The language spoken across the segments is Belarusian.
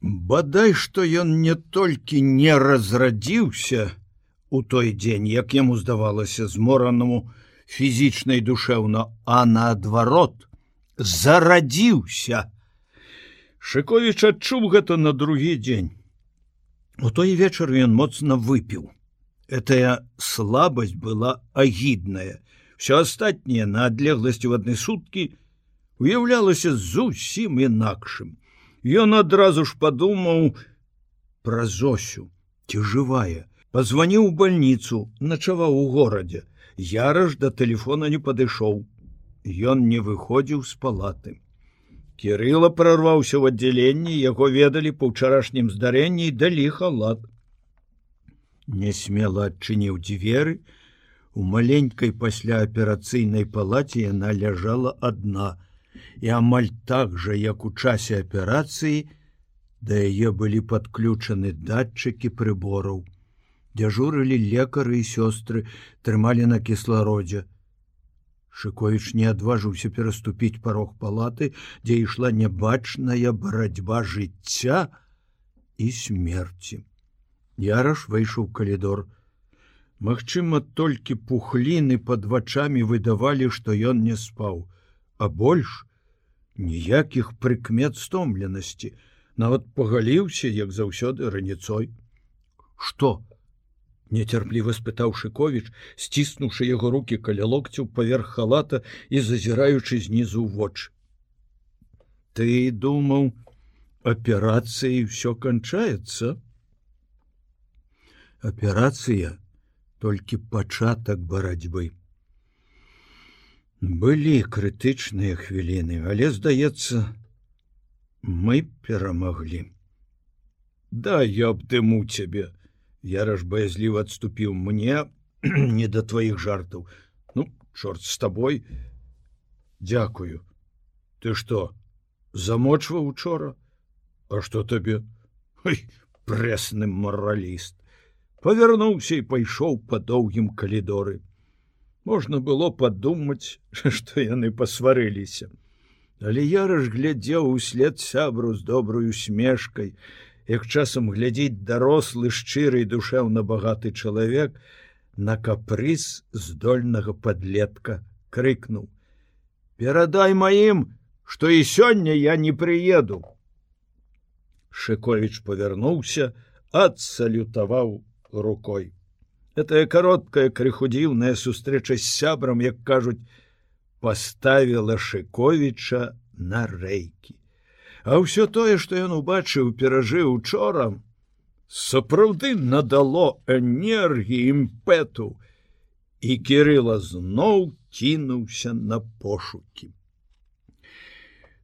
Бадай, што ён не толькі не разрадзіўся у той дзень, як яму здавалася зморанаму фізічнай душэўна, а наадварот зарадзіўся. Шыковіч адчуў гэта на другі дзень. У той вечар ён моцна выпіў. Этая слабасць была агідная. Всё астатняе на адлегласці в адны суткі уяўлялася зусім інакшым. Ён адразу ж падумаў пра зосю. Ці жывая позвоніў у больніцу начаваў у горадзе яраж да телефона не падышоў ён не выходзіў з палаты. Кирилла прорваўся ў аддзяленні яго ведалі па ўчарашнім здарэнні далі халат. Несмела адчыніў дзверы у маленькой пасляаперацыйнай палаце яна ляжала адна і амаль так жа як у часе аперацыі да яе былі падключаны датчыкі прыбораў. Дзяжурылі лекары і сёстры трымалі на кіслародзе. Шыковіч не адважыўся пераступіць парог палаты дзе ішла нябачная барацьба жыцця і смерці. Яраш выйшаў калідор. Магчыма толькі пухліны под вачами выдавалі што ён не спаў а больш ніякіх прыкмет стомленасці. Нават пагаліўся як заўсёды раніцой. Что нецярпліва спытаў шыковіч сціснуўшы яго руки каля локцяў паверх халата і зазіраючы знізу воч ты думаў аперацыі все канчаецца? Аперацыя толькі пачатак барацьбы былі крытычныя хвіліны але здаецца мы перамаглі. Да я абдыму цябе. Яраж баязліў адступіў. Мне не да тваіх жартаў. Ну чорт с тобой дзякую. Ты что замочваў учора? А что табе? Прэсны мараліст. Павярнуўся і пайшоў па доўгім калідоры можна было падумаць что яны пасварыліся але я разглядзеў услед сябру з добрую смешкай як часам глядзець дарослы шчырый душэўна багаты чалавек на капрыз здольнага подлетка крыкнул перадай маім что і сёння я не прыеду шыкович павярнуўся адсалютаваў рукой Гэтая кароткая крыхудзіўная сустрэча з сябрам, як кажуць, паставіла Шковіча на рэйкі. А ўсё тое, што ён убачыў, перажыў учора, сапраўды надало энергіі імпэту, і Кірыла зноў кінуўся на пошукі.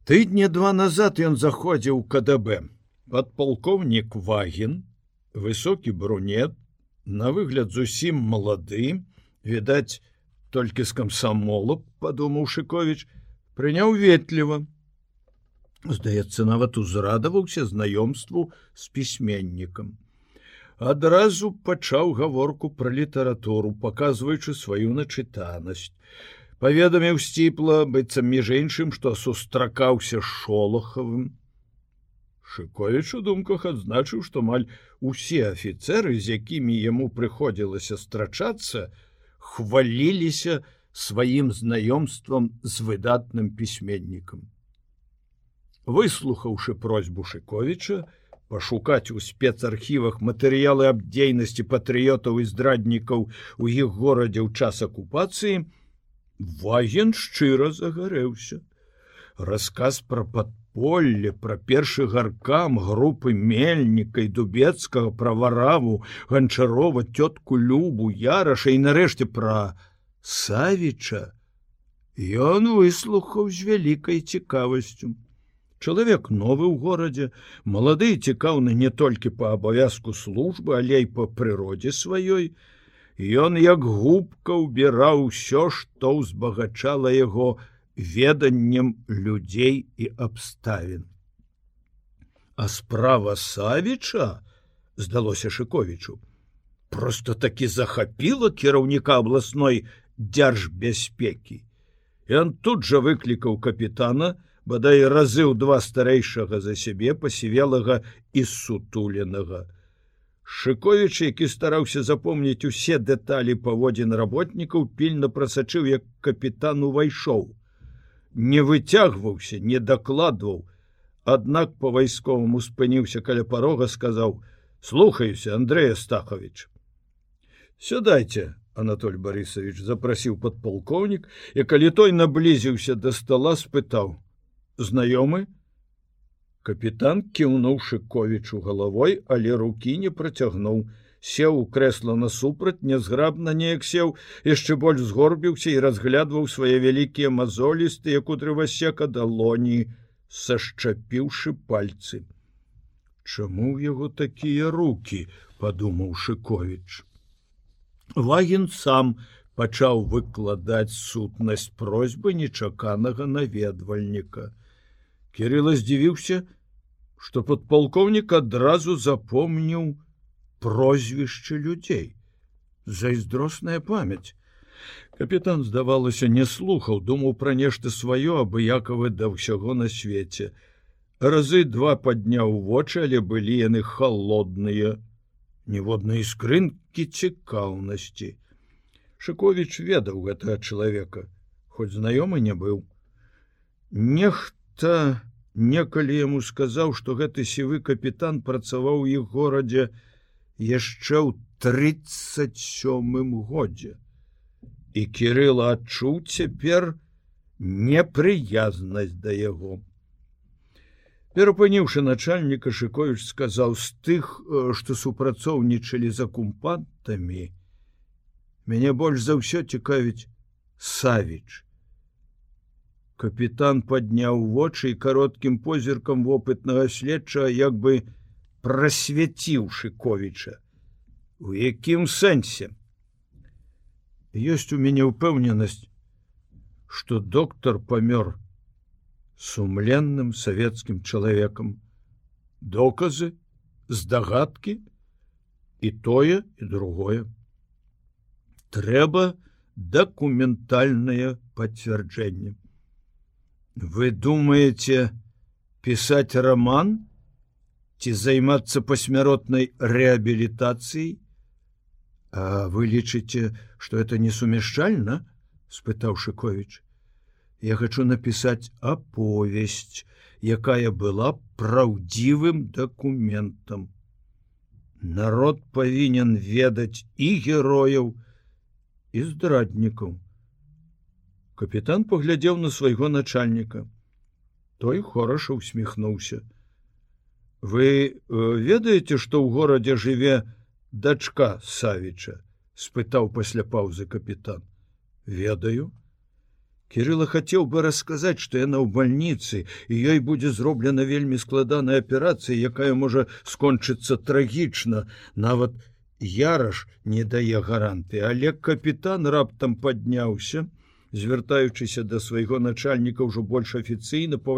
Тыдня два назад ён заходзіў КДБ. Падпалкоўнік Вагін, высокі брунет, на выгляд зусім малады відаць толькі з камсамола падумаў шыкович прыняў ветліва здаецца нават узрадаваўся знаёмству з пісьменнікам. Адразу пачаў гаворку пра літаратуру паказваючы сваю начытанасць. Паведаміў сціпла быццам між іншым што сустракаўся шолохавым Шковіч у думках адзначыў, што маль усе афіцеры, з якімі яму прыходзілася страчацца, хваліліся сваім знаёмствам з выдатным пісьменнікам. Выслухаўшы просьбу Шковіча, пашукаць у спецархівах матэрыялы аб дзейнасці патрыётаў і здраднікаў у іх горадзе ў час акупацыі, Ваген шчыра загарэўся. Расказ пра падпор поле пра першы гаркам групы мельніка і дубецкага пра вараву ганчарова тётку любу яраша і нарэшце пра савіча ён выслухаў з вялікай цікавасцю. Чалавек новы ў горадзе малады цікаўны не толькі па абавязку службы але і па прыродзе сваёй. Ён як губка ўбіраў усё што ўзбагачала яго на веданнем людзей і абставін. А справа Савіча здалося Шковічу, просто такі захапіла кіраўніка абласной дзяржбяспекі. Ён тут жа выклікаў капітана, бадай разы ў два старэйшага за сябе пасівелага і сутуленага. Шыковіч, які стараўся запомніць усе дэталі паводзін работнікаў, пільна прасачыў, як капітан увайшоў. Не выцягваўся, не дакладваў, аднак по вайсковаму спыніўся каля парога, сказаў: « Слухаюся, Андрея Стахович. Сюдайце, Анатоль Борисович запрасіў подполковнік, і калі той наблізіўся до стола, спытаў: « Знаёмы, капітан кіўнуўшы ковічу галавой але руки не працягнуў сеў у крэсла насупраць нязграбна неяк сеў яшчэ больш згорбіўся і разглядваў свае вялікія мазолістыя кудрывасека далоні сашчапіўшы пальцы. Чаму ў яго такія руки подумаў шыкович лагін сам пачаў выкладаць сутнасць просьбы нечаканага наведвальніка. Кирилла здзівіўся что подполковнік адразу запомніў прозвішчы людзей зайздросная памяць капітан здавалася не слухаў думаў пра нешта сваё абыякавы да ўсяго на свеце разы два падняў вочы але былі яны холодныя ніводнай скрынкі цікаўнасці шыкович ведаў гэтага чалавека хоць знаёмы не быў нехта не некалі яму сказаў, што гэты сівы капітан працаваў іх горадзе яшчэ ў 37 годзе. І Кірыла адчуў цяпер непрыязнасць да яго. Перапыніўшы начальніка Шковіч сказаў з тых, што супрацоўнічалі за кумпантамі, мяне больш за ўсё цікавіць Савіч капітан падняў вочы і кароткім позіркам вопытнага следча як бы прасвяціўшы ковіча у якім сэнсе? Ёсць у мяне ўпэўненасць что доктор памёр сумленным савецкім чалавекам. Доказы здагадкі і тое і другое. Трэба дакументальнае пацвярджэнне. Вы думаете писать роман ці займацца пасмяротнай реабілітацыяй А вы лічыце что это несумяшчальна спытаў шыкович я хочу написать аповесць якая была праўдзівым документам народ павінен ведаць і герояў і здраднікаў капітан паглядзеў на свайго начальніка той хораша усміхнуўся вы э, ведаеце што ў горадзе жыве дачка савіча спытаў пасля паўзы капітан ведаю. Кирилла хацеў бы расказаць што яна ў бальніцы і ёй будзе зроблена вельмі складаная аперацыя якая можа скончыцца трагічна. Нават яраш не дае гаранты але капітан раптам падняўся звяртаючыся да свайго начальніка ўжо больш афіцыйна по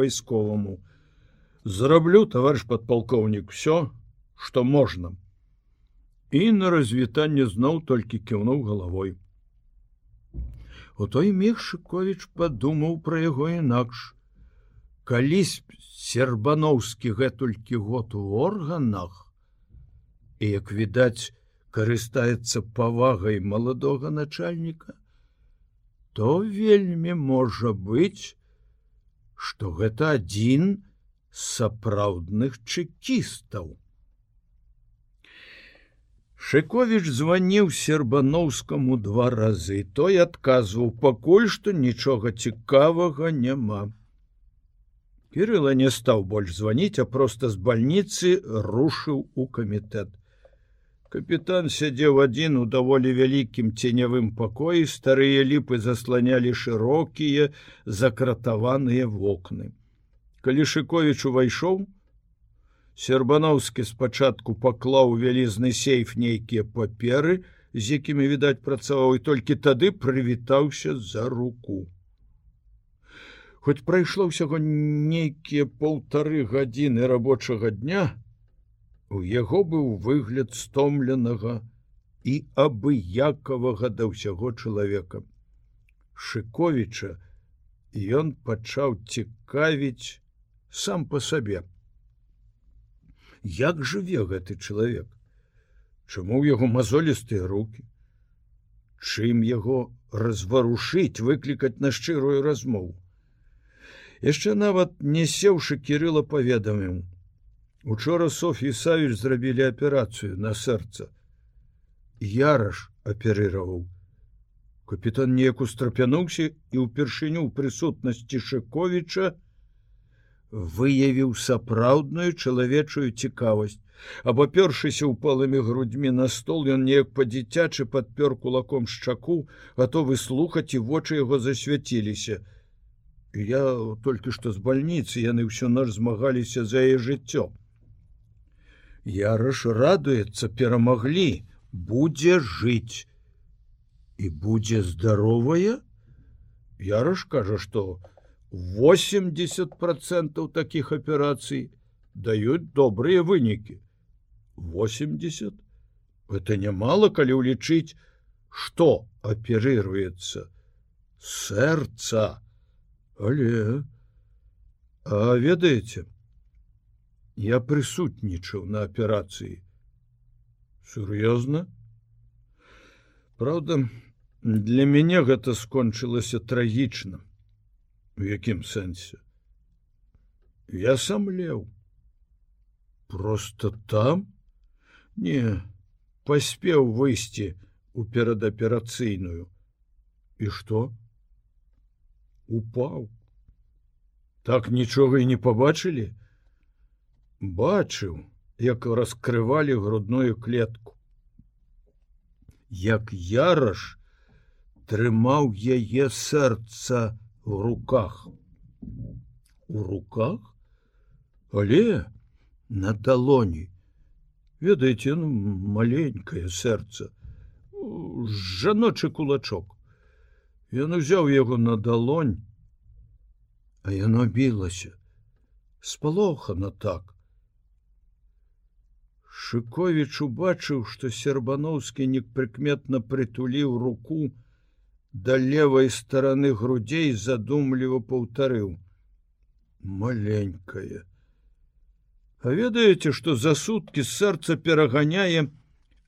зраблю товарищ подполковнік все что можна і на развітанне зноў толькі кіўнуў галавой у той мехшыкович падумаў пра яго інакш калісь сербановскі гэтулькі год у органах і як відаць карыстаецца павагай маладога начальніка то вельмі можа быць, што гэта адзін сапраўдных чекістаў. Шковіч званіў сербаноўскаму два разы, той адказваў пакуль што нічога цікавага няма. Кірыла не стаў больш званіць, а проста з бальніцы рушыў у камітэт. Капітан сядзеў адзін у даволі вялікім ценявым пакоі, старыя ліпы засланялі шырокія закратаваныя вокны. Калі Шковіч увайшоў, Сербановскі спачатку паклаў вялізны сейф нейкія паперы, з якімі відаць працаваў і толькі тады прывітаўся за руку. Хоць прайшло ўсяго нейкія полторы гадзіны рабочага дня, У яго быў выгляд стомленага і абыякавага да ўсяго чалавека. Шковіча ён пачаў цікавіць сам по сабе. Як жыве гэты чалавек? Чаму ў яго мазолістыя руки чым яго разварушыць выклікаць на шчырую размову? Яшчэ нават не сеўшы кирилла паведаміў. Учора Софі савіч зрабілі аперацыю на сэрца. Яраш аперыраваў. Капітан неяк устрапянуўся і ўпершыню ў прысутнасці шыковіча выявіў сапраўдную чалавечую цікавасць. Абапёршыся ўпалымі грудьмі на стол ён неяк па-дзіцячы падпёр кулаком шчаку гатовы слухаць і вочы яго засвяціліся. Я толькі што з бальніцы яны ўсё наш змагаліся за яе жыццё яраш радуецца перамаглі будзе жыць і будзе здаровая? Яраш кажа што 80 процентов таких аперацый даюць добрыя вынікі 80 это немало калі улічыць что аперыруецца сэрца але а ведаеце я прысутнічаў на аперацыі сур'ёзна Праўда для мяне гэта скончылася трагічна у якім сэнсе? Я сам леў. Просто там? Не паспеў выйсці у перадаперацыйную. І что упаў. Так нічога і не побачылі бачыў як раскрывалі грудную клетку. Як яраш трымаў яе сэрца в руках. У руках? Але на талоні. Ведаеце ну, маленькое сэрца. Жаночы кулачок. Ён узяў яго на далонь а яно білася. Спалохана так. Шковіч убачыў што сербановскі непрыкметна прытуліў руку да левой стороны грудзей задумліва паўтарыў маленькая А ведаеце, што за суткі сэрца пераганяе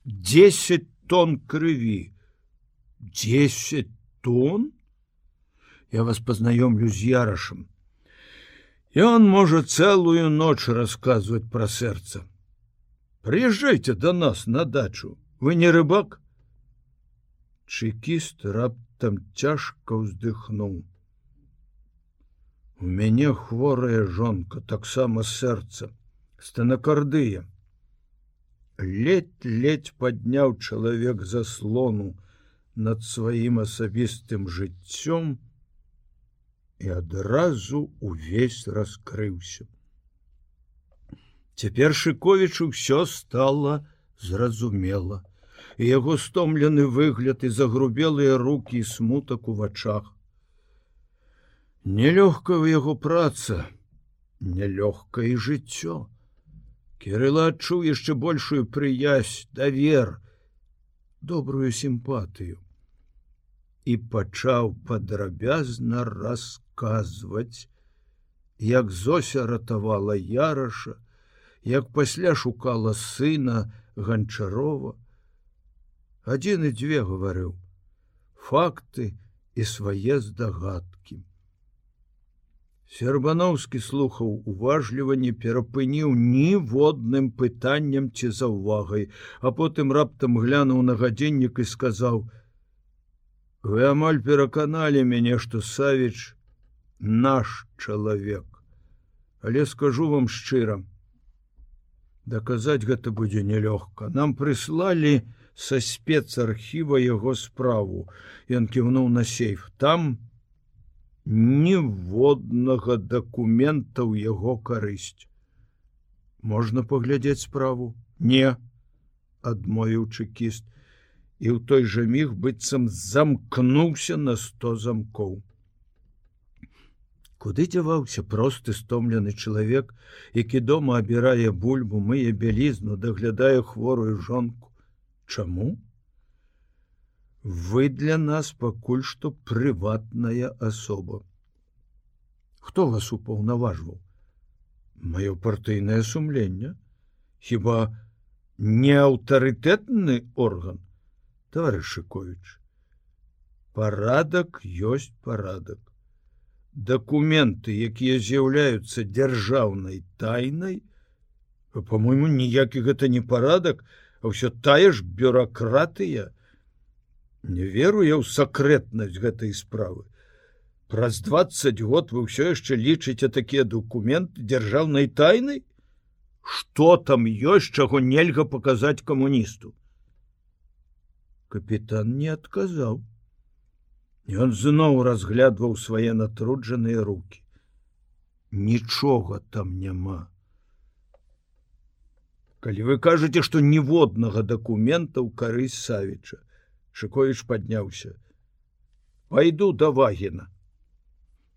10 тонн крыві. 10 тонн? Я вас познаёмлю з ярашам. Ён можа цэлую ноч расказваць пра сэрца. Прыязджайце да нас на дачу, вы не рыбак. Чекіст раптам цяжка ўздыхнуў. У мяне хворая жонка таксама сэрца стэнакардыя. Ледь-ледь падняў чалавек заслону над сваім асабістым жыццём і адразу увесь раскрыўся. Цяпер шыковічу ўсё стало зразумела, яго стомлены выгляд і загрубелыя руки і смутак у вачах. Нелёгка ў яго праца, нелёгка і жыццё. Кірыла адчуў яшчэ большую прыязь давер добрую сімпатыю і пачаў падрабязна расказваць як зося ратавала яраша як пасля шукала сына ганчарова адзін і дзве гаварыў факты і свае здагадкі Сербановскі слухаў уважліва не перапыніў ніводным пытанням ці за ўвагай, а потым раптам глянуў на гадзіннік і сказаў: « Вы амаль пераканалі мяне, што Савіч наш чалавек. Але скажу вам шчыра. Даказаць гэта будзе нелёгка. Нам прыслалі са спецархіва яго справу. Ён кіўнуў на сейф. Там, ніводнага дакумента ў яго карысць. Можна паглядзець справу, не адмовіў чекіст і ў той жа міг быццам замкнуўся на сто замкоў. Куды дзяваўся просты стомлены чалавек, які дома абірае бульбу, мые бялізну, даглядае хворую жонку. Чаму? вы для нас пакуль што прыватная асоба. Хто вас упаўнаважваў? Маё партыйнае сумленне. Хіба не аўтарытэтны орган товарышыкович парадак ёсць парадак. Дакументы якія з'яўляюцца дзяржаўнай тайнай по-мойму ніякі гэта не парадак а ўсё тая ж бюракратыя. Не веру я ў сакрэтнасць гэтай справы. Праз 20 год вы ўсё яшчэ лічыце такія документы дзяржаўнай тайнай? Что там ёсць чаго нельга паказаць камуністу? Капітан не адказаў. Ён зноў разглядваў свае натруджаныя руки. Нічога там няма. Калі вы кажаце, што ніводнага дакумента ў карысць Савіча, Шковіч падняўся. Пайду да вагена.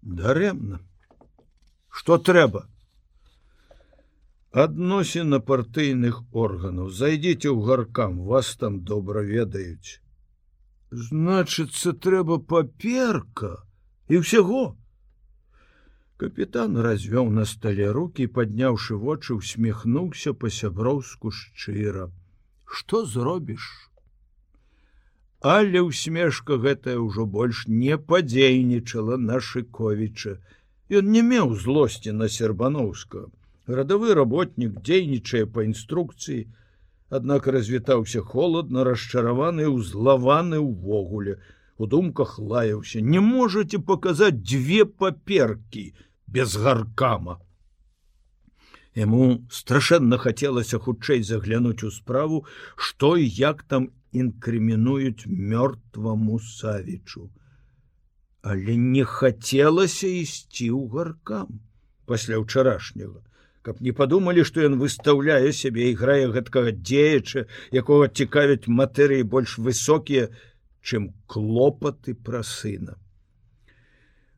Дарэмна. Што трэба? Адносіна партыйных органаў, зайдзіце ў гаркам, вас там добра ведаюць значыцца трэба паперка і ўсяго капітан развёў на стале руки падняўшы вочы усміхнуўся па-сяброўску шчыра. Что зробіш? Але усмешка гэтая ўжо больш не падзейнічала на шыковіча. Ён не меў злосці на сербановска. Радавы работнік дзейнічае па інструкцыі аднак развітаўся холодна расчараваны узлаваны ўвогуле у думках лаяўся не можете показаць дзве паперки без гаркама Яму страшэнна хацелася хутчэй заглянуць у справу што і як там інкрымінуюць мёртваму савічу але не хацелася ісці ў гаркам пасля ўчарашняга каб не падумалі што ён выстаўляе сябе і грае гэткага дзеяча якога цікавяць матэрыі больш высокія чым клопаты пра сына.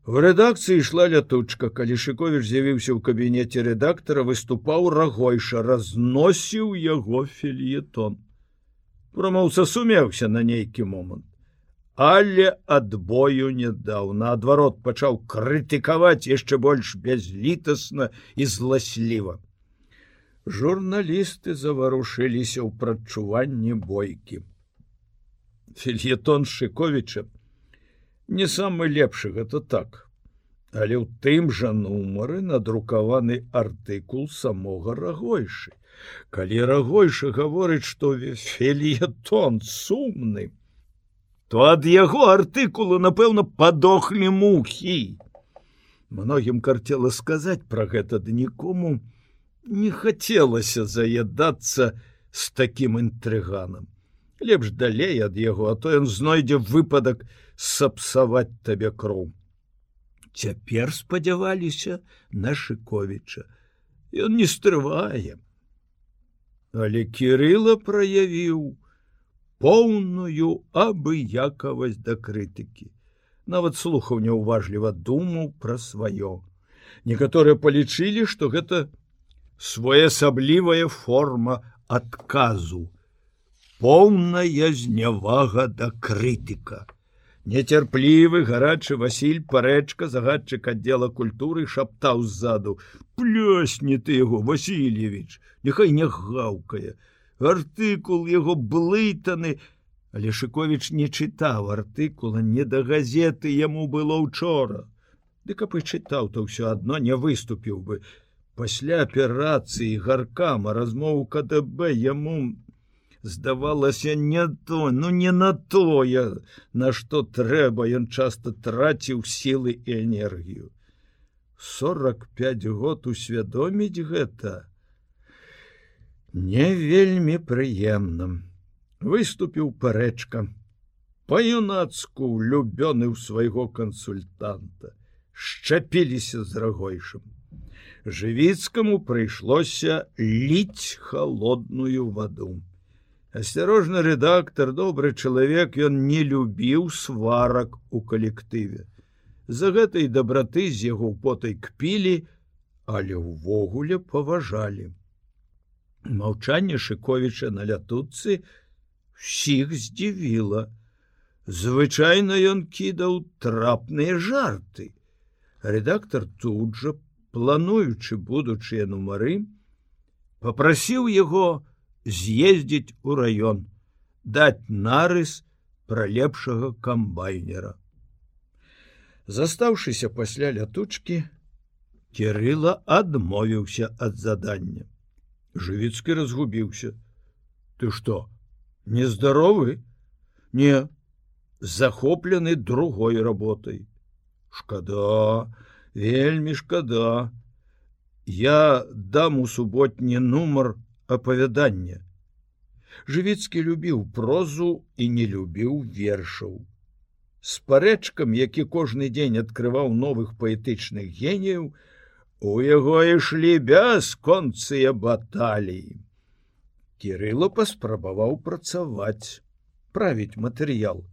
В рэдакцыі ішла лятучка. Калі шыковіч з'явіўся ў кабінеце рэдактара выступаў рагойша разносіў яго фельетон. Промаўца сумеўся на нейкі момант але адбою не даў. Наадварот пачаў крытыкаваць яшчэ больш бязлітасна і зласліва. Журналісты заварушыліся ў прадчуванні бойкі фельетон шыковіча не самы лепшы гэта так. Але ў тым жа нумары надрукаваны артыкул самога рагойшы калі рагойша гаворыць што фельетон сумны то ад яго артыкулу напэўна падохлі мухі. Многім карцела сказаць пра гэта ды нікому не хацелася заядацца з таким інтрыганам лепш далей ад яго а то ён знойдзе выпадак сапсаваць табе кроў цяпер спадзяваліся на шыковіча ён не стрывае але кирилла праявіў поўную абыякавасць да крытыкі. Нават слухаў няўважліва думаў пра сваё. Некаторыя палічылі, што гэта своеасаблівая форма адказу, поўная знявага да крытыка. Нецярплівы гарачы Васіль парэчка загадчык аддзела культуры шаптаў ззаду: Плёсні ты яго Васильевич, Няхай не гаўкае, артыкул яго блытаны але шыковіч не чытаў артыкула не да газеты яму было учора ды каб і чытаў то ўсё адно не выступіў бы. Пасля аперацыі гаркама размову кДб яму здавалася не то ну не на тое на што трэба. Ён часто траціў сілы і энергію. 45 год усвядоміць гэта? Не вельмі прыемным выступіў парэчка. Па-юнацку влюбёны ў свайго кансультанта. Шчапіліся з рагойшым. Жывіцкаму прыйшлося ліць холодную ваду асцярожны рэдактор добры чалавек ён не любіў сварак у калектыве за гэтай дабраты з яго потай кпілі але ўвогуле паважалі. Маўчанне шыковіча на лятуцы сіх здзівіла. Звычайна ён кідаў трапныя жарты, рэдактор тут жа плануючы будучыя нумары попрасіў яго з'ездзіць у раён даць нарыс пра лепшага камбайнера. Застаўшыся пасля лятучкі кирыла адмовіўся ад задання. Жывіцкі разгубіўся. Ты что нездоровы не захоплены другой работай шкада вельмі шкада. Я дам у суботні нумар апавядання жывіцкі любіў прозу і не любіў вершаў. С парэчкам які кожны дзень адкрываў новых паэтычных геніяў у яго ішлі бясконцыя баталіі. Кирыло паспрабаваў працаваць правіць матэрыял.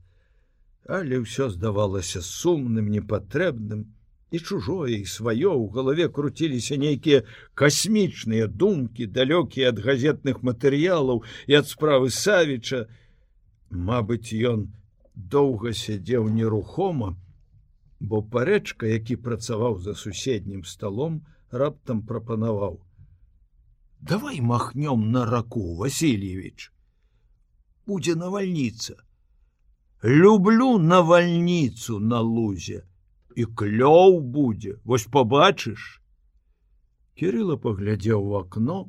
Але ўсё здавалася сумным непатрэбным і чужое і сваё ў галаве круціліся нейкія касмічныя думкі далёкія ад газетных матэрыялаў і ад справы савіча Мабыць ён доўга сядзеў нерухома бо парэчка які працаваў за суседнім сталом раптам прапанаваў. Давай махнём на раку васильевич. Будзе навальніца. Люблю навальніцу на лузе і клёў будзе вось побачыш кирилла паглядзеў в окно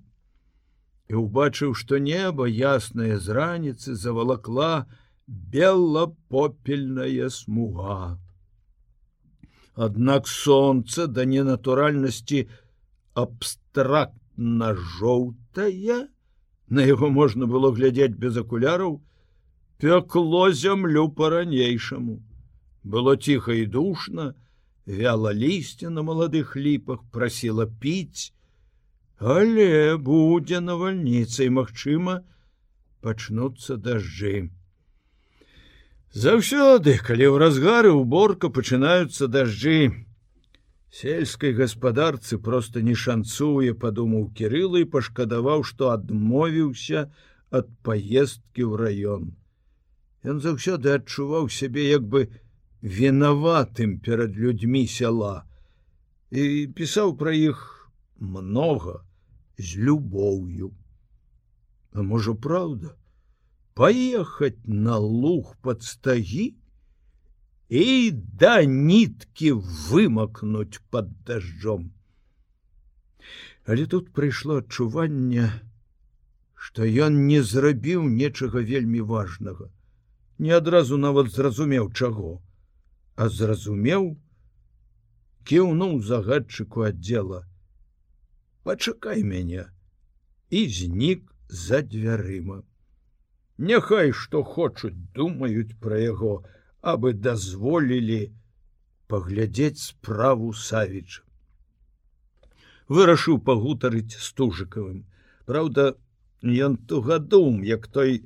і убачыў что неба ясная з раніцы завалакла белапопельная смуга Аднак солнце да ненатуральнасці абстрактна жоўтая на яго можна было глядзець без акуляраў пякло зямлю по-ранейшаму Было ціха і душно вяла лісце на маладых ліпах прасіла піць але будзе навальніцай магчыма пачнуцца дажджы. Заўсёды калі ў разгары уборка пачынаюцца дажджы сельскай гаспадарцы просто не шанцуе падумаў кирилла і пашкадаваў што адмовіўся ад паездкі ў раён. Ён заўсёды адчуваў сябе як бы вінаватым перад людзьмі сяла і пісаў пра іх много з любоўю. А можа праўда паехаць на луг под стагі і да ніткі вымакнуць под дажджом. Але тут прыйшло адчуванне што ён не зрабіў нечага вельмі важнага не адразу нават зразумеў чаго а зразумеў кіўнуў загадчыку аддзела. Пачакай мяне і знік за дзвярыма. Няхай што хочуць думаюць пра яго абы дазволілі паглядзець справу савіча. Вырашыў пагутарыць стужыкавым Праўда ён тугадум як той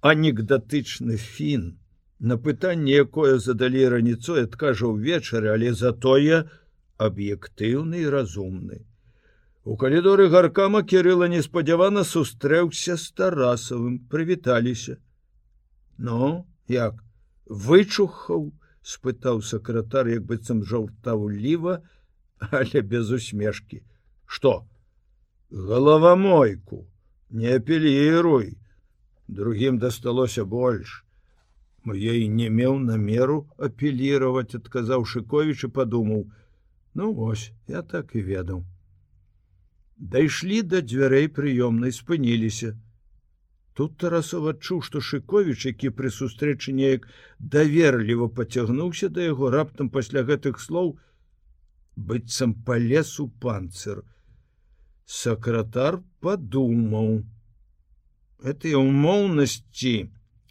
анекдатычны фін на пытанне якое задалі раніцой адкажа ўвечары але затое аб'ектыўны і разумны. У калідоры гаркама кирилла неспадзявана сустрэўся з тарасавым прывіталіся но як вычухаў спытаў сакратар як быццам жаўтаўліва але без усмешки что галавамойку. Не апеліруй. Другим дасталося больш я і не меў намеру апеллировать адказаў шыкович і падумаў ну вось я так і ведаў дайшлі да дзвярэй прыёмнай спыніліся тут тарасов адчуў што шыкович які пры сустрэчы неяк даверліва поцягнуўся да яго раптам пасля гэтых слоў быццам по лесу панцр сакратар падумаў этой умоўнасці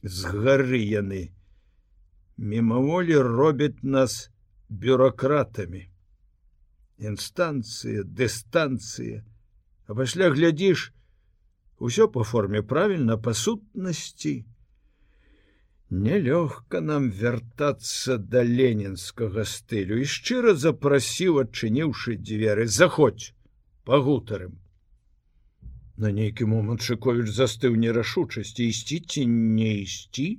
з гары яны. Мімаволі робяць нас бюрократамі інстанцыя дыстанцыя а пасля глядзіш усё по форме правільна па сутнасці. Нелёгка нам вяртацца да ленінскага стылю. І шчыра запрасіў адчыніўшы дзверы заходь пагутарым На нейкі момант Шковіч застыў нерашучасці ісці ці не ісці,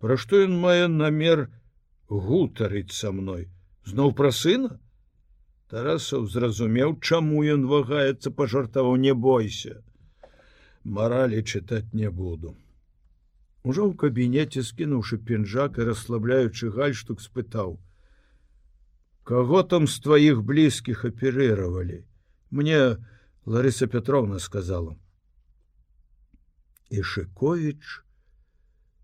Пра што ён мае намер гутарыць са мной зноў пра сына Тарасаў зразумеў, чаму ён вагаецца пажартаваў не бойся. Маралі чытаць не буду. Ужо ў кабінеце скінуўшы пінжак і расслабляючы гальштук спытаў: « Каго там з тваіх блізкіх аперыравалі? Мне Ларыса Петровна сказала. І Шковіч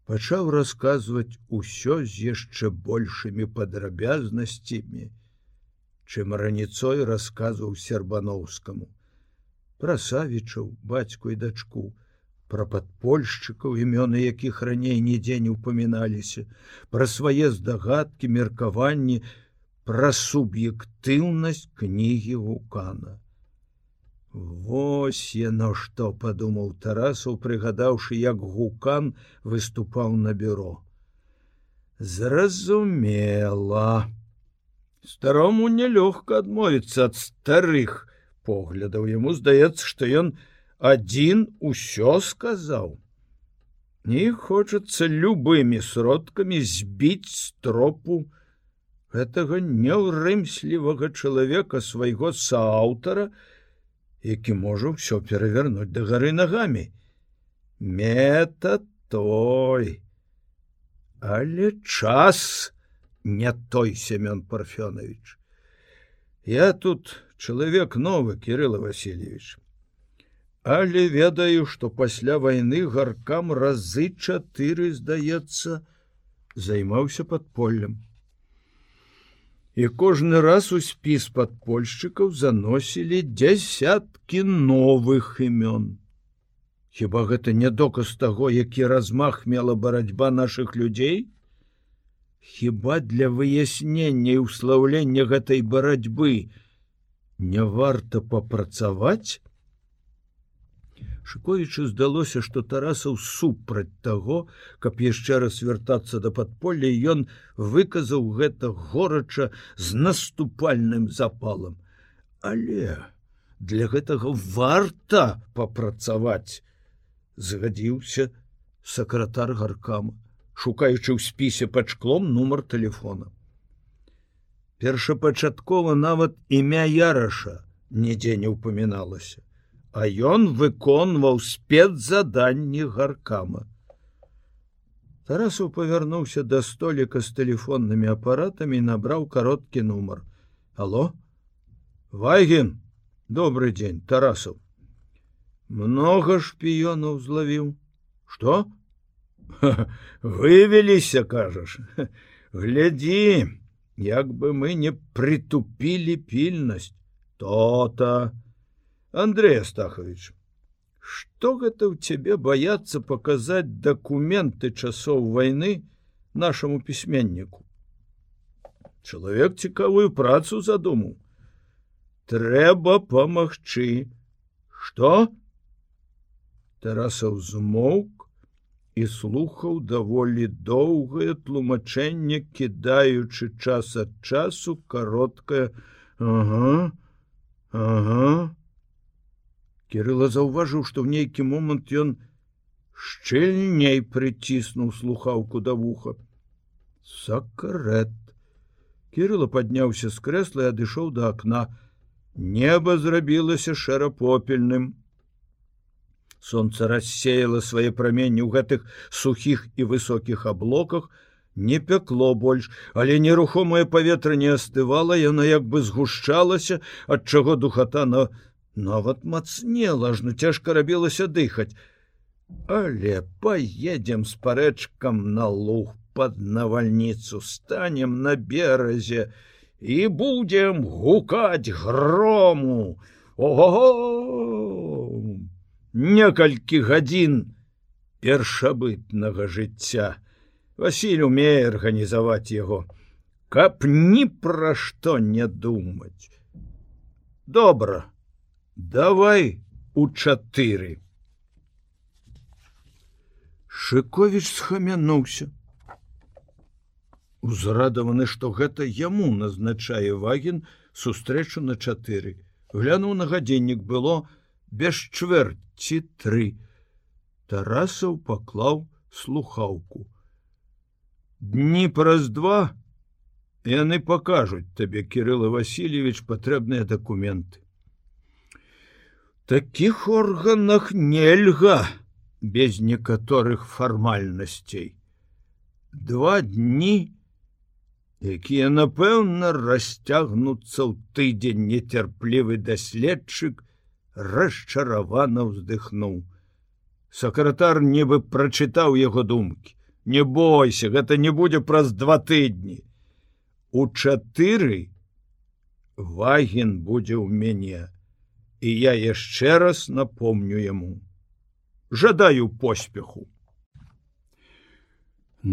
пачаў расказваць усё з яшчэ большымі падрабязнасцямі, чым раніцой расказваў сербаноўскаму пра савічаў бацьку і дачку пра падпольшчыкаў імёны якіх раней нідзе не ўпаміналіся пра свае здагадкі меркаванні пра суб'ектыўнасць кнігі вулкана Вось яно што падумаў тарасаў прыгадаўшы як гукан выступаў на бюро. Зразумела. Старому нелёгка адмовіцца ад старых поглядаў. Яму здаецца што ён адзін усё сказаў. Не хочацца любымі сродкамі збіць стропу гэтага няўрымслівага чалавека свайго сааўтара які можа ўсё перавярнуць да гары нагамі мета той. Але час не той семён парфёнович. Я тут чалавек новы кирилла васильевич. Але ведаю что пасля войны гаркам разы чатыры здаецца займаўся подпольем і кожны раз у спіс подпольшчыкаў заносілі дзясяткі новых імён Хіба гэта не доказ таго які размах мела барацьба наших людзей Хіба для выяснення і ўслаўлення гэтай барацьбы не варта папрацаваць? Шковічу здалося, што Тарасаў супраць таго, каб яшчэ раз вяртацца да падполля, ён выказаў гэта горача з наступальным запалам. Але для гэтага варта папрацаваць, згадзіўся сакратар гаркама шукаючы ў спісе пад шклом нумар телефона. Першапачаткова нават імя яраша нідзе не ўпаміналася, а ён выконваў спецзаданні гаркама. Тарасу павярнуўся да століка з тэлефоннымі апаратамі і набраў кароткі нумар. Алло, Вайген, добрый дзень, Тарасаў. Многа шпіёнаў злавіў. Што? вывеліся кажаш глядзі як бы мы не притупілі пільнасць то-то Андрей астахович что гэта ў цябе баяцца паказаць дакументы часоў войны нашаму пісьменніку чалавек цікавую працу задумаў трэба памагчы что? Тарасаў змоўк і слухаў даволі доўгае тлумачэнне кідаючы час ад часу кароткае ага, ага. Кірыла заўважыў, што ў нейкі момант ён шчыльней прыціснуў слухаўку да вуха. Сакарэт. Кірыла падняўся з крэсла і адышоў да акна. Неба зрабілася шэрапопельным солнце рассеяло свае праменні ў гэтых сухіх і высокіх аблоках не пякло больш але нерухомае паветра не астывала яна як бы згушчалася ад чаго духата на нават мацнела ажно цяжка рабілася дыхаць але поедем с парэчкам на луг под навальніцу станем на беразе і будем гукаць грому. Ого некалькі гадзін першабытнага жыцця. Васіль умее арганізаваць яго, каб ні пра што не думаць. Добра, давай у чатыры. Шыковіч схамянуўся. Узрадаваны, што гэта яму назначае ваген сустрэчу на чатыры. Глянуў на гадзіннік было без чвэрць ці тры. Тарасаў паклаў слухаўку. Дні праз два яны пакажуць табе кирилла васильевич патрэбныя документы таких органах нельга без некаторых фармальнасцей два дні якія напэўна расцягнуцца ў тыдзень. Нецярплівы даследчык расчаравана ўздыхнуў. Сакратар нібы прачытаў яго думкі. Не бойся гэта не будзе праз два тыдні. У чатыры ваген будзе ў мяне і я яшчэ раз напомню яму жадаю поспеху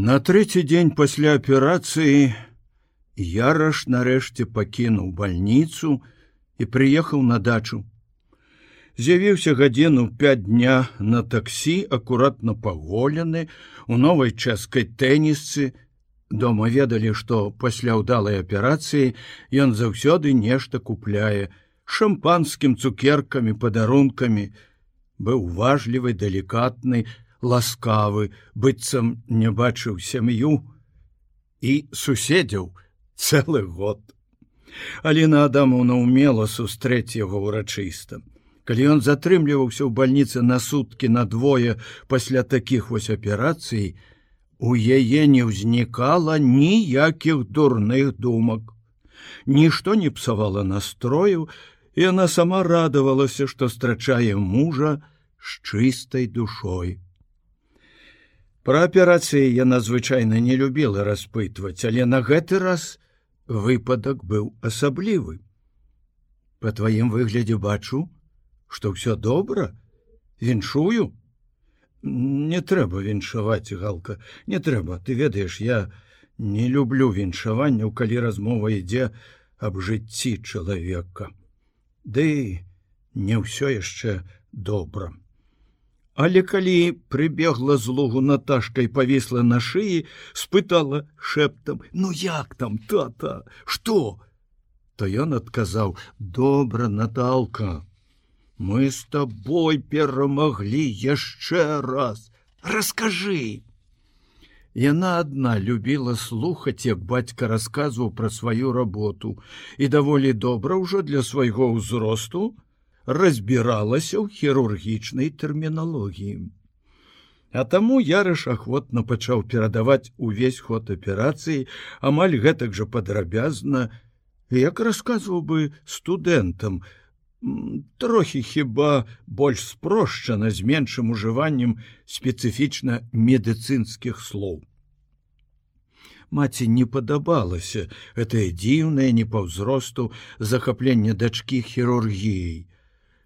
на трэці дзень пасля аперацыі Яраш нарэшце пакінуў бальніцу і прыехаў на дачу. З'явіўся гадзіну пять дня на таксі, акуратна паголены, у новай часткай тэнісцы. Дома ведалі, што пасля ўдалай аперацыі ён заўсёды нешта купляе шампанскім цукеркамі, падарункамі, быў важлівы, далікатны, ласкавы, быццам не бачыў сям'ю і суседзяў, цэлы год. Аліна Адамаўна ўмела сустрэць яго ўрачыста. Калі ён затрымліваўся ў бальніцы на суткі на двое пасля такіх вось аперацый, у яе не ўзнікала ніякіх дурных думак. Нішто не псавала настрою, і яна сама радавалася, што страчае мужа з чыстай душой. Пра аперацыі яна звычайна не любіла распытваць, але на гэты раз, выпадак быў асаблівы. Па тваім выглядзе бачу, што ўсё добра, віншую. Не трэба віншаваць галка, не трэба, ты ведаеш, я не люблю віншаванняў, калі размова ідзе аб жыцці чалавека. Ды не ўсё яшчэ добра. Але калі прыбегла з лугу Наташкай павісла на шыі, спытала шэптам: « Ну як там тата, что? То ён адказаў: добра Наталка. Мы з табой перамаглі яшчэ раз. Раскажы. Яна адна любіла слухаць, як бацька расказваў пра сваю работу і даволі добра ўжо для свайго ўзросту, разбіралася ў хірургічнай тэрміналогіі. А таму ярыш ахвотна пачаў перадаваць увесь ход аперацыі, амаль гэтак жа падрабязна, як расказваў бы студэнтам, трохі хіба больш спрошчана з меншым ужываннем спецыфічна медыцынскіх слоў. Маці не падабалася гэтае дзіўнае не па ўзросту захапленне дачкі хірургіяй.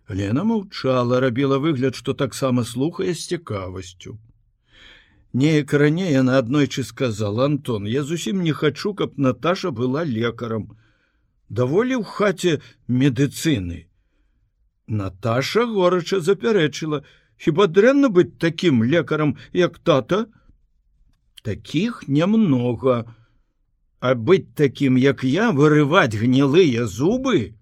Лена маўчала, рабіла выгляд, што таксама слухае з цікавасцю. Неяк раней яна аднойчы сказала Антон, я зусім не хачу, каб Наташа была лекарам. Даволі ў хаце медыцыны. Наташа горача запярэчыла: хіба дрэнна быць такім лекарам, як тата? Такіх нямнога. А быць такім, як я вырываць гнілыя зубы,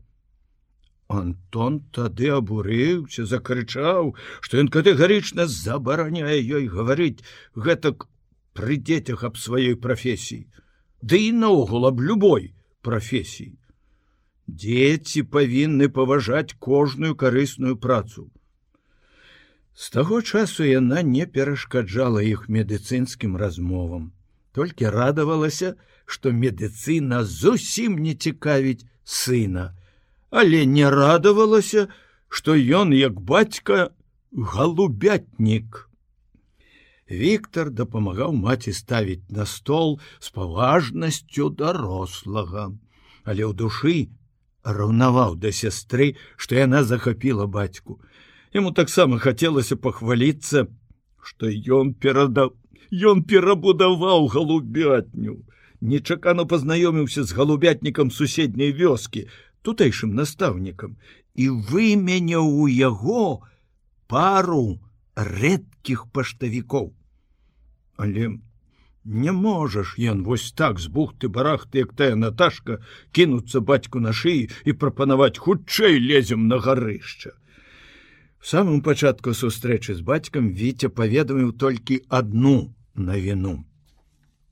Антон тады абурыўся, закрычаў, што ён катэгарычна забараняе ёй гаварыць гэтак пры дзецях аб сваёй прафесіі, Ды і наогул аб любой прафесіі. Дзеці павінны паважаць кожную карысную працу. З таго часу яна не перашкаджала іх медыцынскім размовам, толькі радавалася, што медыцына зусім не цікавіць сына, але не радавалася, што ён як бацька галубятнік. Віктор дапамагаў маці ставіць на стол з паважнасцю дарослага, але ў душы раўнаваў да сястры, што яна захапіла бацьку. Яму таксама хацелася пахваліцца, што ён перадаў Ён перабудаваў галубятню. Нечакано пазнаёміўся з галубятнікам суседняй вёскі, тутэйшым настаўнікам і выменяў у яго пару рэдкіх паштавікоў. Але не можаш ён вось так з бухты барахты, як тая Наташка кінуцца бацьку на шыі і прапанаваць хутчэй лезем на гарышча. В самым пачатку сустрэчы з бацькам Віця паведаміў толькі адну навіну.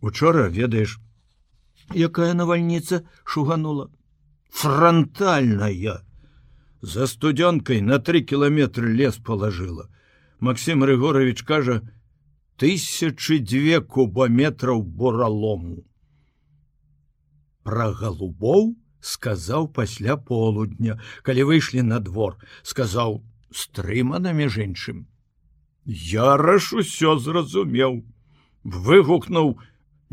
Учора ведаеш, якая навальніца шуганула фронтальная за студёнкай на три кіламетры лес положила Максим рыгорович кажа тысячи две кубаметраў буралому. Про голубоў сказаў пасля полудня. Калі выйшлі на двор сказаў стрымана між іншым яраш усё зразумеў выгукнуў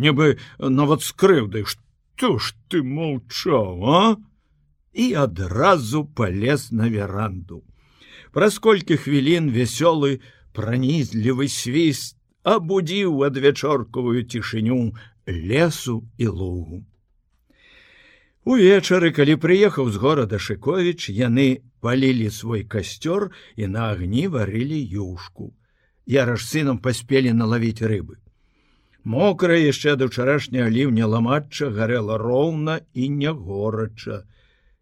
нібы нават скрыўдай што ж ты маўчаў а? І адразу полез на веранду. Праз колькі хвілін вясёлы пранізлівы свіст абудзіў адвячоркавую цішыню лесу і лугу Увечары, калі прыехаў з горада Шковіч, яны палілі свой касцёр і на агні варылі юшку. Яраж сынам паспелі налавіць рыбы. Мокрая яшчэ да ўчарашняга ліўня ламачча гарэла роўна і не горача.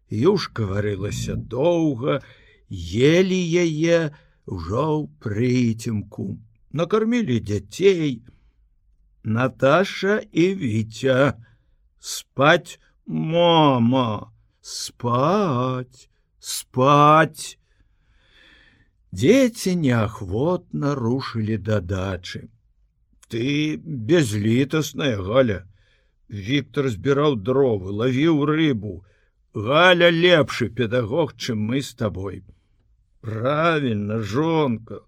Юшка варылася доўга, елі яе ўжо ў прыцемку. Накармілі дзяцей. Наташа і віця спаць, мама спать спать. Дети неахвотна рушылі да дачы ты безлітасная галя. Віктор збіраў дровы лавіў рыбу. Галя лепшы педагог чым мы з табой правильно жонка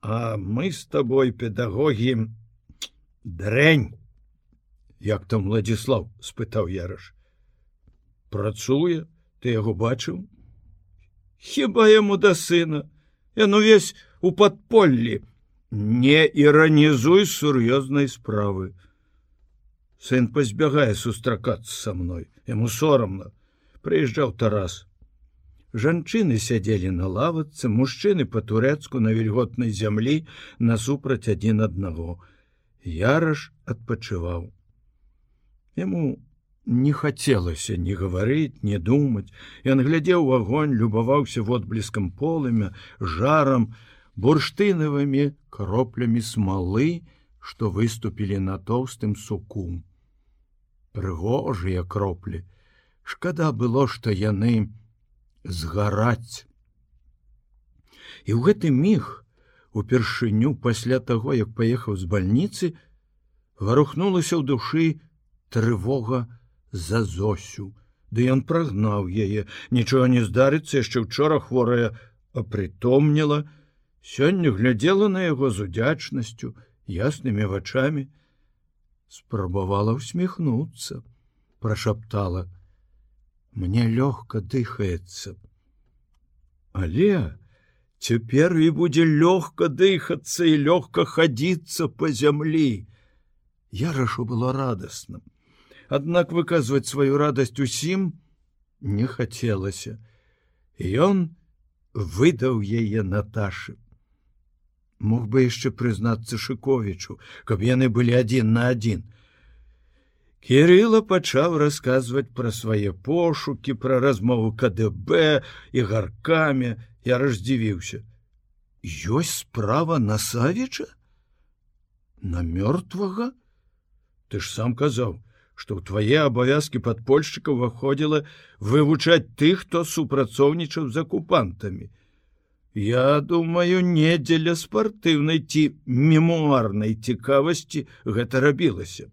а мы з табой педагогі дрэнь як там владислав спытаў яраш працуе ты яго бачыў? Хіба яму да сына? Яно весь у падполлі. Не іранізуй сур'ёзнай справы. Сын пазбягае сустракацца са мной. Яму сорамна. Прыязджаў тарас жанчыны сядзелі на лавацы мужчыны па-турэцку на вільготнай зямлі насупраць адзін аднаго. Яраш адпачываў. Яму не хацелася не гаварыць не думаць. Ён глядзеў у агонь любаваўся водблескам полымя жарам бурштынавымі кроплямі смалы што выступілі на тоўстым суку. Прыгожыя кроплі. Шкада было што яны згараць. І ў гэты міг упершыню пасля таго як паехаў з бальніцы варухнулася ў душы трывога за зосю. Ды ён прагнаў яе. Нічога не здарыцца яшчэ учора хворая апрытомніла сёння глядзела на яго з удзячнасцю яснымі вачами спрабавала усміхнуцца прошаптала мне лёгка дыхаецца але цяпер і будзе лёгка дыхацца і лёгка хадзіцца по зямлі я рашу было радасным Аднак выказваць сваю радасць усім не хацелася. Ён выдаў яе Наташы. Мог бы яшчэ прызнацца Шковічу, каб яны былі адзін на адзін. Кірыла пачаў расказваць пра свае пошукі, пра размову КДБ і гаркамі, я раздзівіўся. Ёсць справа на Савіча? На мёртвага? Ты ж сам казаў, што ў твае абавязкі падпольшчыка ўваходзіла вывучаць тых, хто супрацоўнічаў з акупантамі. Я думаю, не дзеля спартыўнай ці мемуарнай цікавасці гэта рабілася.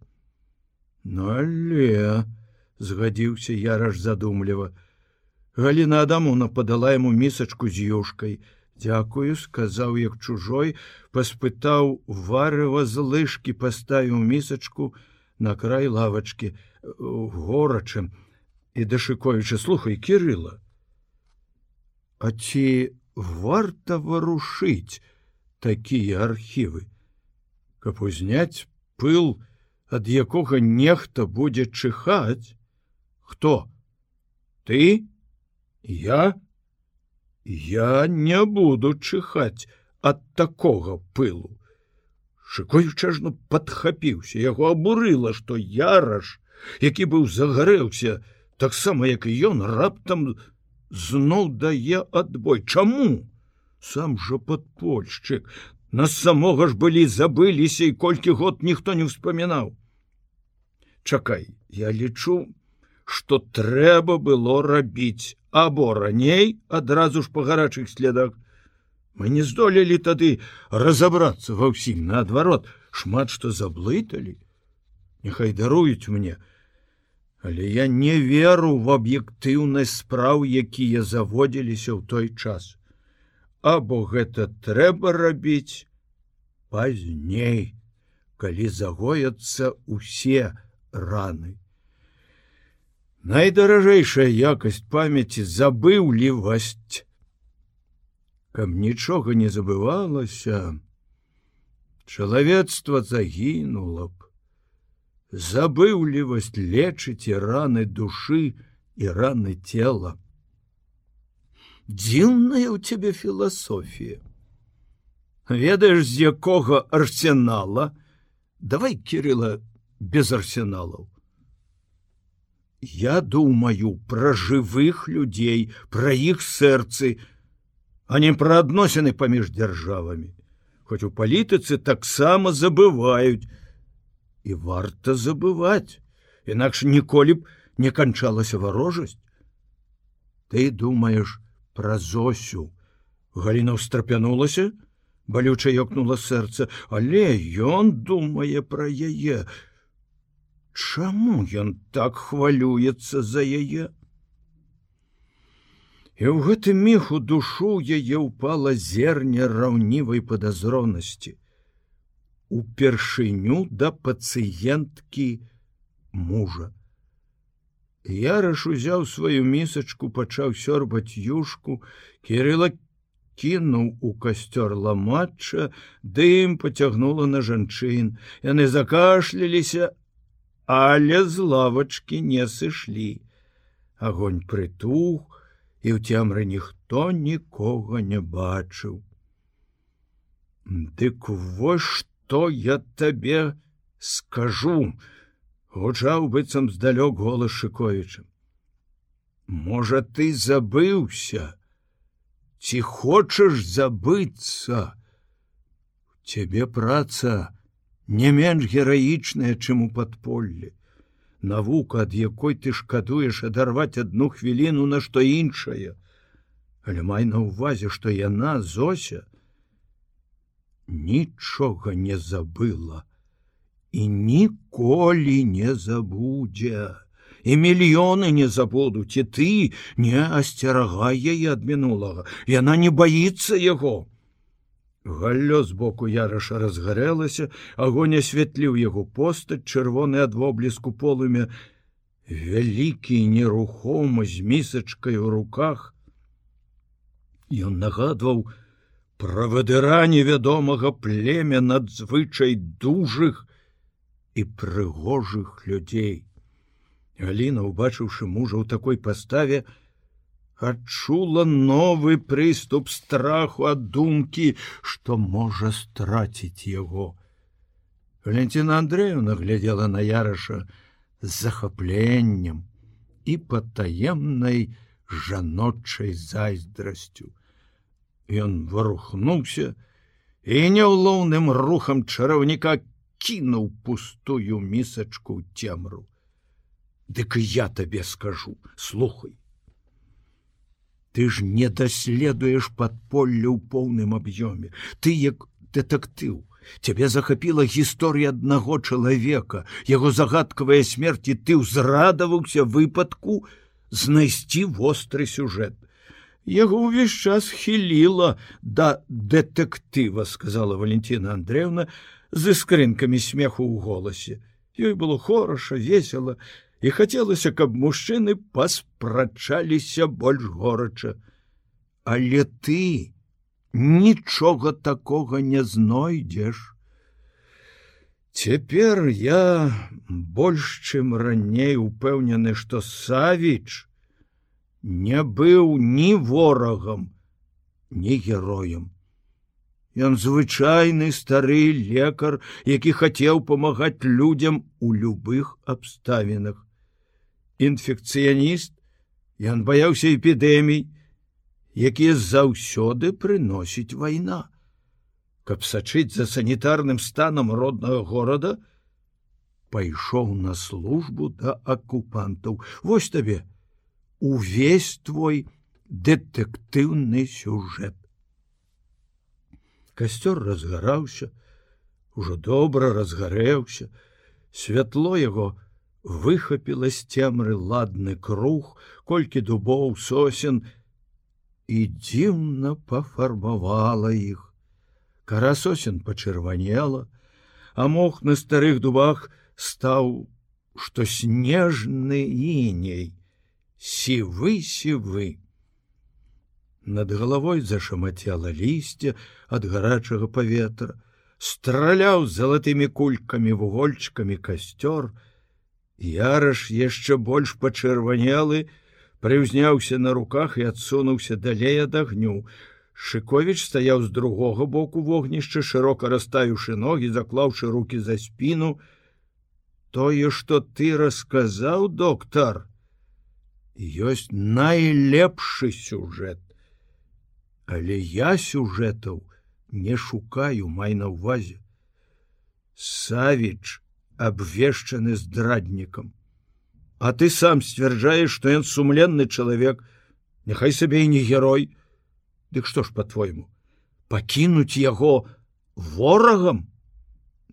Ну але згадзіўся яраж задумліва. Галіна Адамуна падала яму місачку з юшкай. Дякую, сказаў як чужой, паспытаў варыва з лыжкі, паставіў місачку, на край лавачки горачым і дашыковіча слухай кирилла А ці варта варушыць такія архівы каб узняць пыл ад якога нехта будзе чыхаць. Хто? Ты? Я? Я не буду чыхаць ад такога пылу. Шкоючажно падхапіўся, яго абурыла, што яраш, які быў загарэўся, таксама як і ён раптам зноў дае адбой. Чаму? Сам жа падпольшчык, нас самога ж былі забыліся і колькі год ніхто не ўспамінаў. чакай я лічу что трэба было рабіць або раней адразу ж по гарачых следах мы не здолелі тады разобрацца ва ўсім наадварот шмат што заблыталі Няхай даруюць мне, Але я не веру в аб'ектыўнасць спраў, якія заводзіліся ў той час. Або гэта трэба рабіць пазней, калі загояцца ўсе раны. Найдаражэйшая якасць памяці забыўлівасць. Каб нічога не забывалася, чалавецтва загінула б забыўлівасць лечыць і раны душы і раны цела. Дзіўная ў цябе філасофія. Ведаеш, з якога арсенала, давай кирилла без арсеналаў. Я думаю пра жывых людзей, пра іх сэрцы, а не пра адносіны паміж дзяржавамі. Хоць у палітыцы таксама забываюць, і варта забываць інакш ніколі б не канчалася варожасць ты думаешь пра зосю галіна ўстрапянулася балюча ёкнула сэрца. Але ён думае пра яе. Чаму ён так хвалюецца за яе? І ў гэты міг у душу яе ўпала зерня раўнівай падазронасці. Упершыню да пацыенткі мужа. Яраш узяў сваю місачку, пачаў сёрбаць юшку, кірыла кінуў у касцёр ламачча, дым поцягнула на жанчын. Яны закашляліся, але з лавачкі не сышлі. Агонь прытух, і ў цямры ніхто нікога не бачыў. Дык вось што то я табе скажу гучаў быццам здалёк голас шыковіча. Можа ты забыўся? Ці хочаш забыцца? Цябе праца не менш гераічная чым у падполлі. Навука ад якой ты шкадуеш адарваць одну хвіліну на што іншае. Але май на увазе што яна зося нічога не забыла і ніколі не забудзе і мільёны не забудуць і ты не асцерагай яе ад мінулага яна не баіцца яго галлё збоку яраша разгарэлася агонь асвятліў яго постаць чырвоны ад вобліску полымя. Вялікі нерухома з місачкай у руках. Ён нагадваў правадыра невядомага племя надзвычай дужых і прыгожых людзей. Аліна, убачыўшы мужа ў такой паставе, адчула новы прыступ страху ад думкі, што можа страціць яго. Валентина Андреевна глядела на яраша з захапленнем і патаемнай жаночай зайздрасцю. Ён варухнуўся і няўлоўным рухам чараўніка кінуў пустую місачку ў цемру. Дык і я табе скажу, слухай. Ты ж не даследуеш падполле ў поўным аб'ёме. Ты як дэтэктыў. Цябе захапіла гісторыя аднаго чалавека, яго загадкавая смерці ты ўзрадаваўся выпадку знайсці востры сюжэт яго ўвесь час хіліла да дэтэктыва сказала валентина андреевна з іскрынкамі смеху ў голасе. Ёй было хораша весело і хацелася каб мужчыны паспрачаліся больш горача. Але ты нічога такога не знойдзеш. Цяпер я больш чым раней упэўнены што савіч не быў ні ворагам, ні героем. Ён звычайны стары лекар, які хацеў памагаць людзям у любых абставінах. Інфекцыяніст, ён баяўся эпідэмій, якія заўсёды прыносіць вайна. Каб сачыць за санітарным станам роднага горада, пайшоў на службу да акупантаў Вось табе увесь твой дэтэктыўны сюжэт касцёр разгараўся ужо добра разгарэўся святло яго выхапіла з цемры ладны круг колькі дубоў сосен і дзіўна пафарбавала іх. Кара сосен пачырванела а мох на старых дубах стаў што снежны іней сівы сівы над галавой зашамацяла лісце ад гарачага паветра страляў залатымі кулькамі вугольчыкамі касцёр. Яраш яшчэ больш пачырванелы прыўзняўся на руках і адсунуўся далей ад агню. Шыковіч стаяў з другога боку вогнішча шырока расставіўшы ногі заклаўшы руки за спіну. Тое что ты расказаў доктор ёсць найлепшы сюжэт але я сюжэтаў не шукаю май на увазе савіч абвешчаны здраднікам. А ты сам сцвярджаеш што ён сумленны чалавек. Няхай сабе і не герой. Дык што ж по-твойму пакінуць яго ворагам?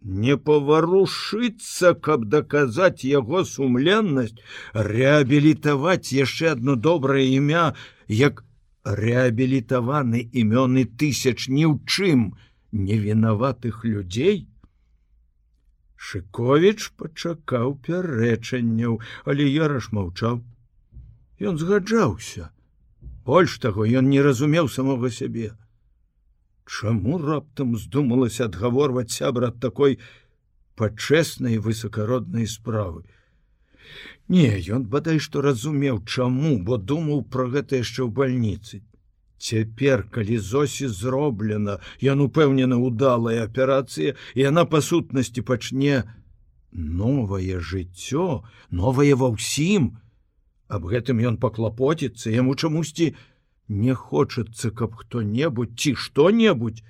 Не паварушыцца каб даказаць яго сумленнасць реабілітаваць яшчэ одно добрае імя як реабілітаваны імёны тысяч ні ў чым невінаватых людзей шыковіч пачакаў пярэчанняў але я раш маўчаў. Ён згаджаўся. Больш таго ён не разумеў самога сябе. Чаму раптам здумалася адгаворваць сябра ад такой пачэснай высокароднай справы Не ён бадай што разумеў чаму бо думаў пра гэта яшчэ ў бальніцы. Цяпер калі зосі зроблена ён упэўнена удалая аперацыя і яна па сутнасці пачне новае жыццё новае ва ўсім, аб гэтым ён паклапоціцца яму чамусьці не хочацца каб хто-небудзь ці што-небудзь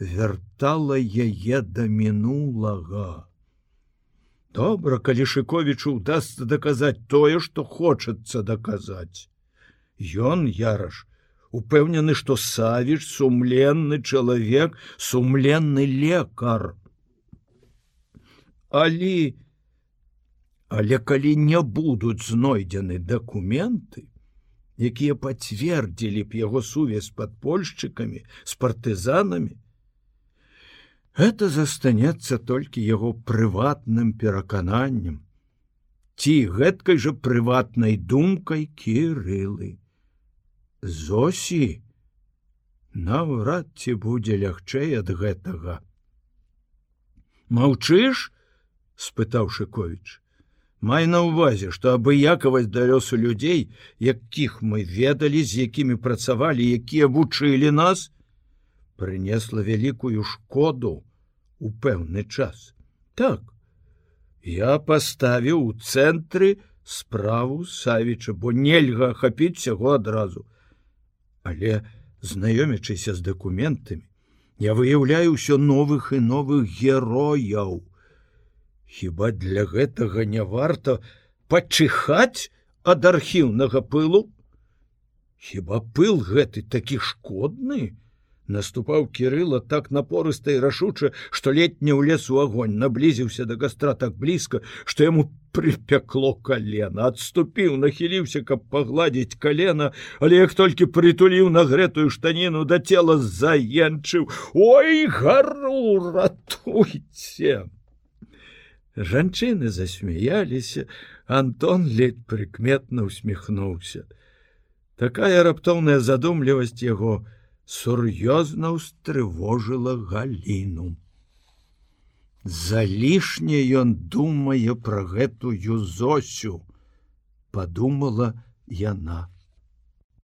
вяртала яе да мінулага добра калі шыковічу удастся даказаць тое што хочацца даказаць. Ён яраш упэўнены што савіш сумленны чалавек сумленны лекар. Але Але калі не будуць знойдзены дакументы, якія пацвердзілі б яго сувязь з падпольшчыкамі з партызанамі, это застанецца толькі яго прыватным перакананнем, ці гэткай жа прыватнай думкай кірылы. Зосі наўрад ці будзе лягчэй ад гэтага. Маўчыш? — спытаў Шковіч. Май на увазе, што абыякавасць да лёсу людзей, якіх мы ведалі, з якімі працавалі, якія вучылі нас, прынесла вялікую шкоду у пэўны час. Так, я паставіў у цэнтры справу савіча, бо нельга ахапіць сяго адразу. Але знаёмячыся з дакументамі, я выяўляю ўсё новых і новых герояў. Хіба для гэтага не варта пачыхаць ад архіўнага пылу? Хіба пыл гэты такі шкодны? Наступаў кірыла так напорыста і рашуча, што летні ў лесу агонь наблізіўся да гастра так блізка, што яму прыпякло калена, адступіў, нахіліўся, каб пагладзіць калена, але як толькі прытуліў на грэтую штаніну да цела заенчыў: Ой гару ратуйце! Жанчыны засмяяліся, Антон ледь прыкметна усміхнуўся. Такая раптоўная задумлівасць яго сур'ёзна ўстрывожыла галіну. Залішне ён думае пра гэтую зосю, падумала яна.